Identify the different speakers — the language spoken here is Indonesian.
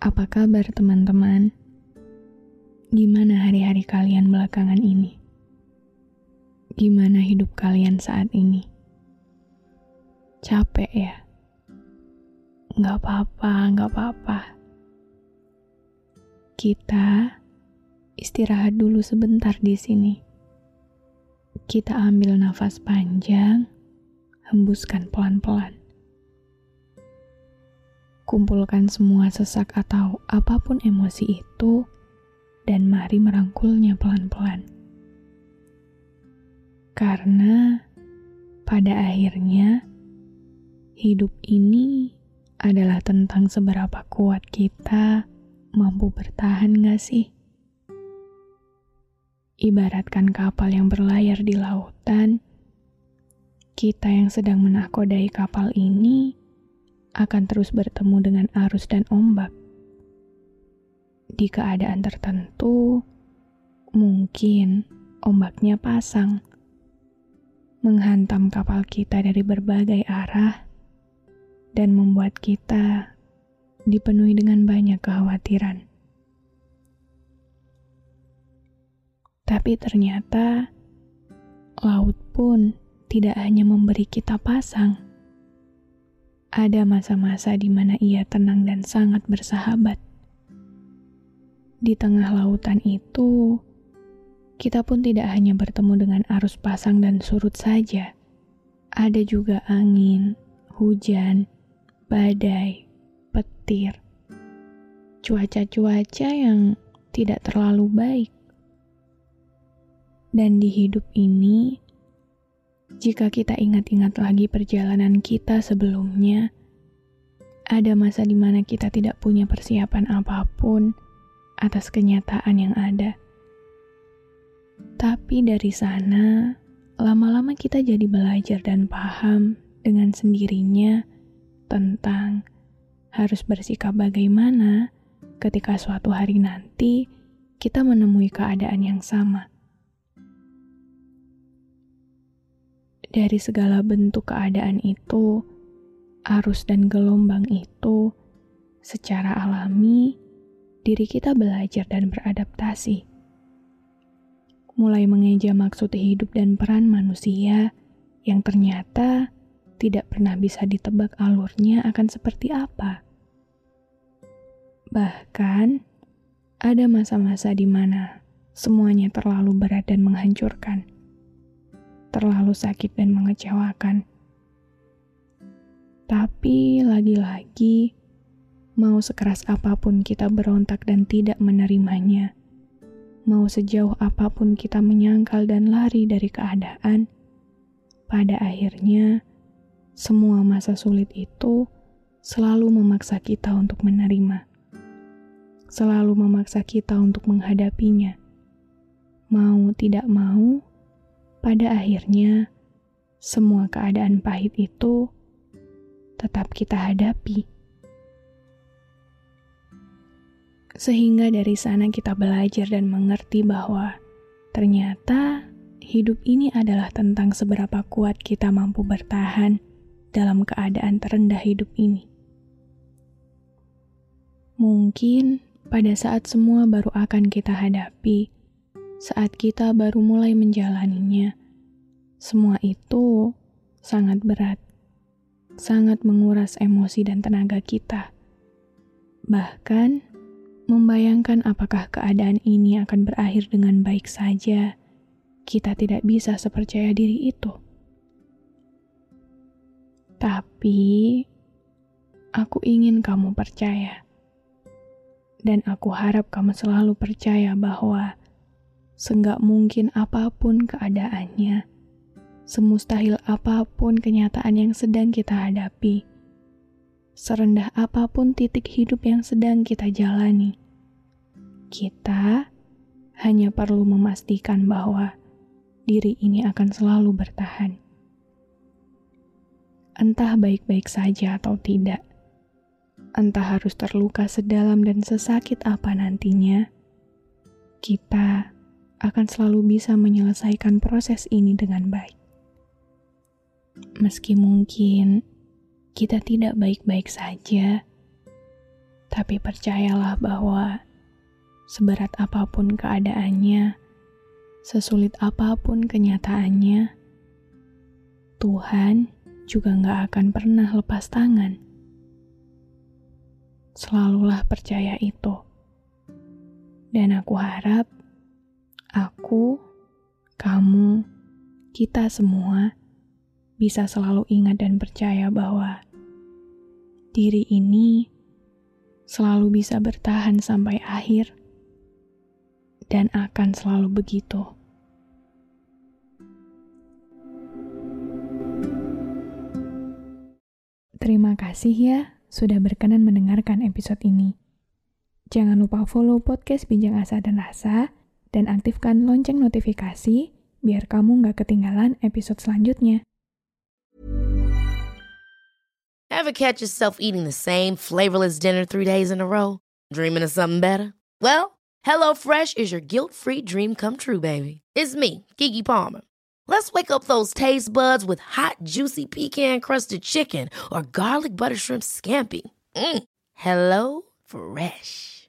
Speaker 1: Apa kabar teman-teman? Gimana hari-hari kalian belakangan ini? Gimana hidup kalian saat ini? Capek ya? Nggak apa-apa, nggak apa-apa. Kita istirahat dulu sebentar di sini. Kita ambil nafas panjang, hembuskan pelan-pelan kumpulkan semua sesak atau apa pun emosi itu, dan mari merangkulnya pelan-pelan. Karena pada akhirnya, hidup ini adalah tentang seberapa kuat kita mampu bertahan gak sih? Ibaratkan kapal yang berlayar di lautan, kita yang sedang menakodai kapal ini akan terus bertemu dengan arus dan ombak. Di keadaan tertentu, mungkin ombaknya pasang, menghantam kapal kita dari berbagai arah, dan membuat kita dipenuhi dengan banyak kekhawatiran. Tapi ternyata laut pun tidak hanya memberi kita pasang ada masa-masa di mana ia tenang dan sangat bersahabat. Di tengah lautan itu, kita pun tidak hanya bertemu dengan arus pasang dan surut saja. Ada juga angin, hujan, badai, petir, cuaca-cuaca yang tidak terlalu baik. Dan di hidup ini, jika kita ingat-ingat lagi perjalanan kita sebelumnya, ada masa di mana kita tidak punya persiapan apa pun atas kenyataan yang ada. Tapi dari sana, lama-lama kita jadi belajar dan paham dengan sendirinya tentang harus bersikap bagaimana ketika suatu hari nanti kita menemui keadaan yang sama. Dari segala bentuk keadaan itu, arus dan gelombang itu, secara alami, diri kita belajar dan beradaptasi. Mulai mengeja maksud hidup dan peran manusia yang ternyata tidak pernah bisa ditebak alurnya akan seperti apa. Bahkan, ada masa-masa di mana semuanya terlalu berat dan menghancurkan terlalu sakit dan mengecewakan. Tapi lagi-lagi, mau sekeras apa pun kita berontak dan tidak menerimanya, mau sejauh apa pun kita menyangkal dan lari dari keadaan, pada akhirnya semua masa sulit itu selalu memaksa kita untuk menerima, selalu memaksa kita untuk menghadapinya. Mau tidak mau, pada akhirnya semua keadaan pahit itu tetap kita hadapi. Sehingga dari sana kita belajar dan mengerti bahwa ternyata hidup ini adalah tentang seberapa kuat kita mampu bertahan dalam keadaan terendah hidup ini. Mungkin pada saat semua baru akan kita hadapi, saat kita baru mulai menjalaninya. Semua itu sangat berat, sangat menguras emosi dan tenaga kita. Bahkan, membayangkan apakah keadaan ini akan berakhir dengan baik saja, kita tidak bisa sepercaya diri itu. Tapi, aku ingin kamu percaya. Dan aku harap kamu selalu percaya bahwa senggak mungkin apa pun keadaannya, semustahil apa pun kenyataan yang sedang kita hadapi, serendah apa pun titik hidup yang sedang kita jalani, kita hanya perlu memastikan bahwa diri ini akan selalu bertahan. Entah baik-baik saja atau tidak, entah harus terluka sedalam dan sesakit apa nantinya, kita akan selalu bisa menyelesaikan proses ini dengan baik. Meski mungkin kita tidak baik-baik saja, tapi percayalah bahwa seberat apa pun keadaannya, sesulit apa pun kenyataannya, Tuhan juga nggak akan pernah lepas tangan. Selalulah percaya itu. Dan aku harap aku, kamu, kita semua bisa selalu ingat dan percaya bahwa diri ini selalu bisa bertahan sampai akhir dan akan selalu begitu. Terima kasih ya sudah berkenan mendengarkan episode ini. Jangan lupa follow podcast Bincang Asa dan Rasa dan aktifkan lonceng notifikasi biar kamu nggak ketinggalan episode selanjutnya.
Speaker 2: Ever catch yourself eating the same flavorless dinner three days in a row? Dreaming of something better? Well, HelloFresh is your guilt-free dream come true, baby. It's me, Kiki Palmer. Let's wake up those taste buds with hot, juicy pecan-crusted chicken or garlic butter shrimp scampi. Mm. Hello Fresh.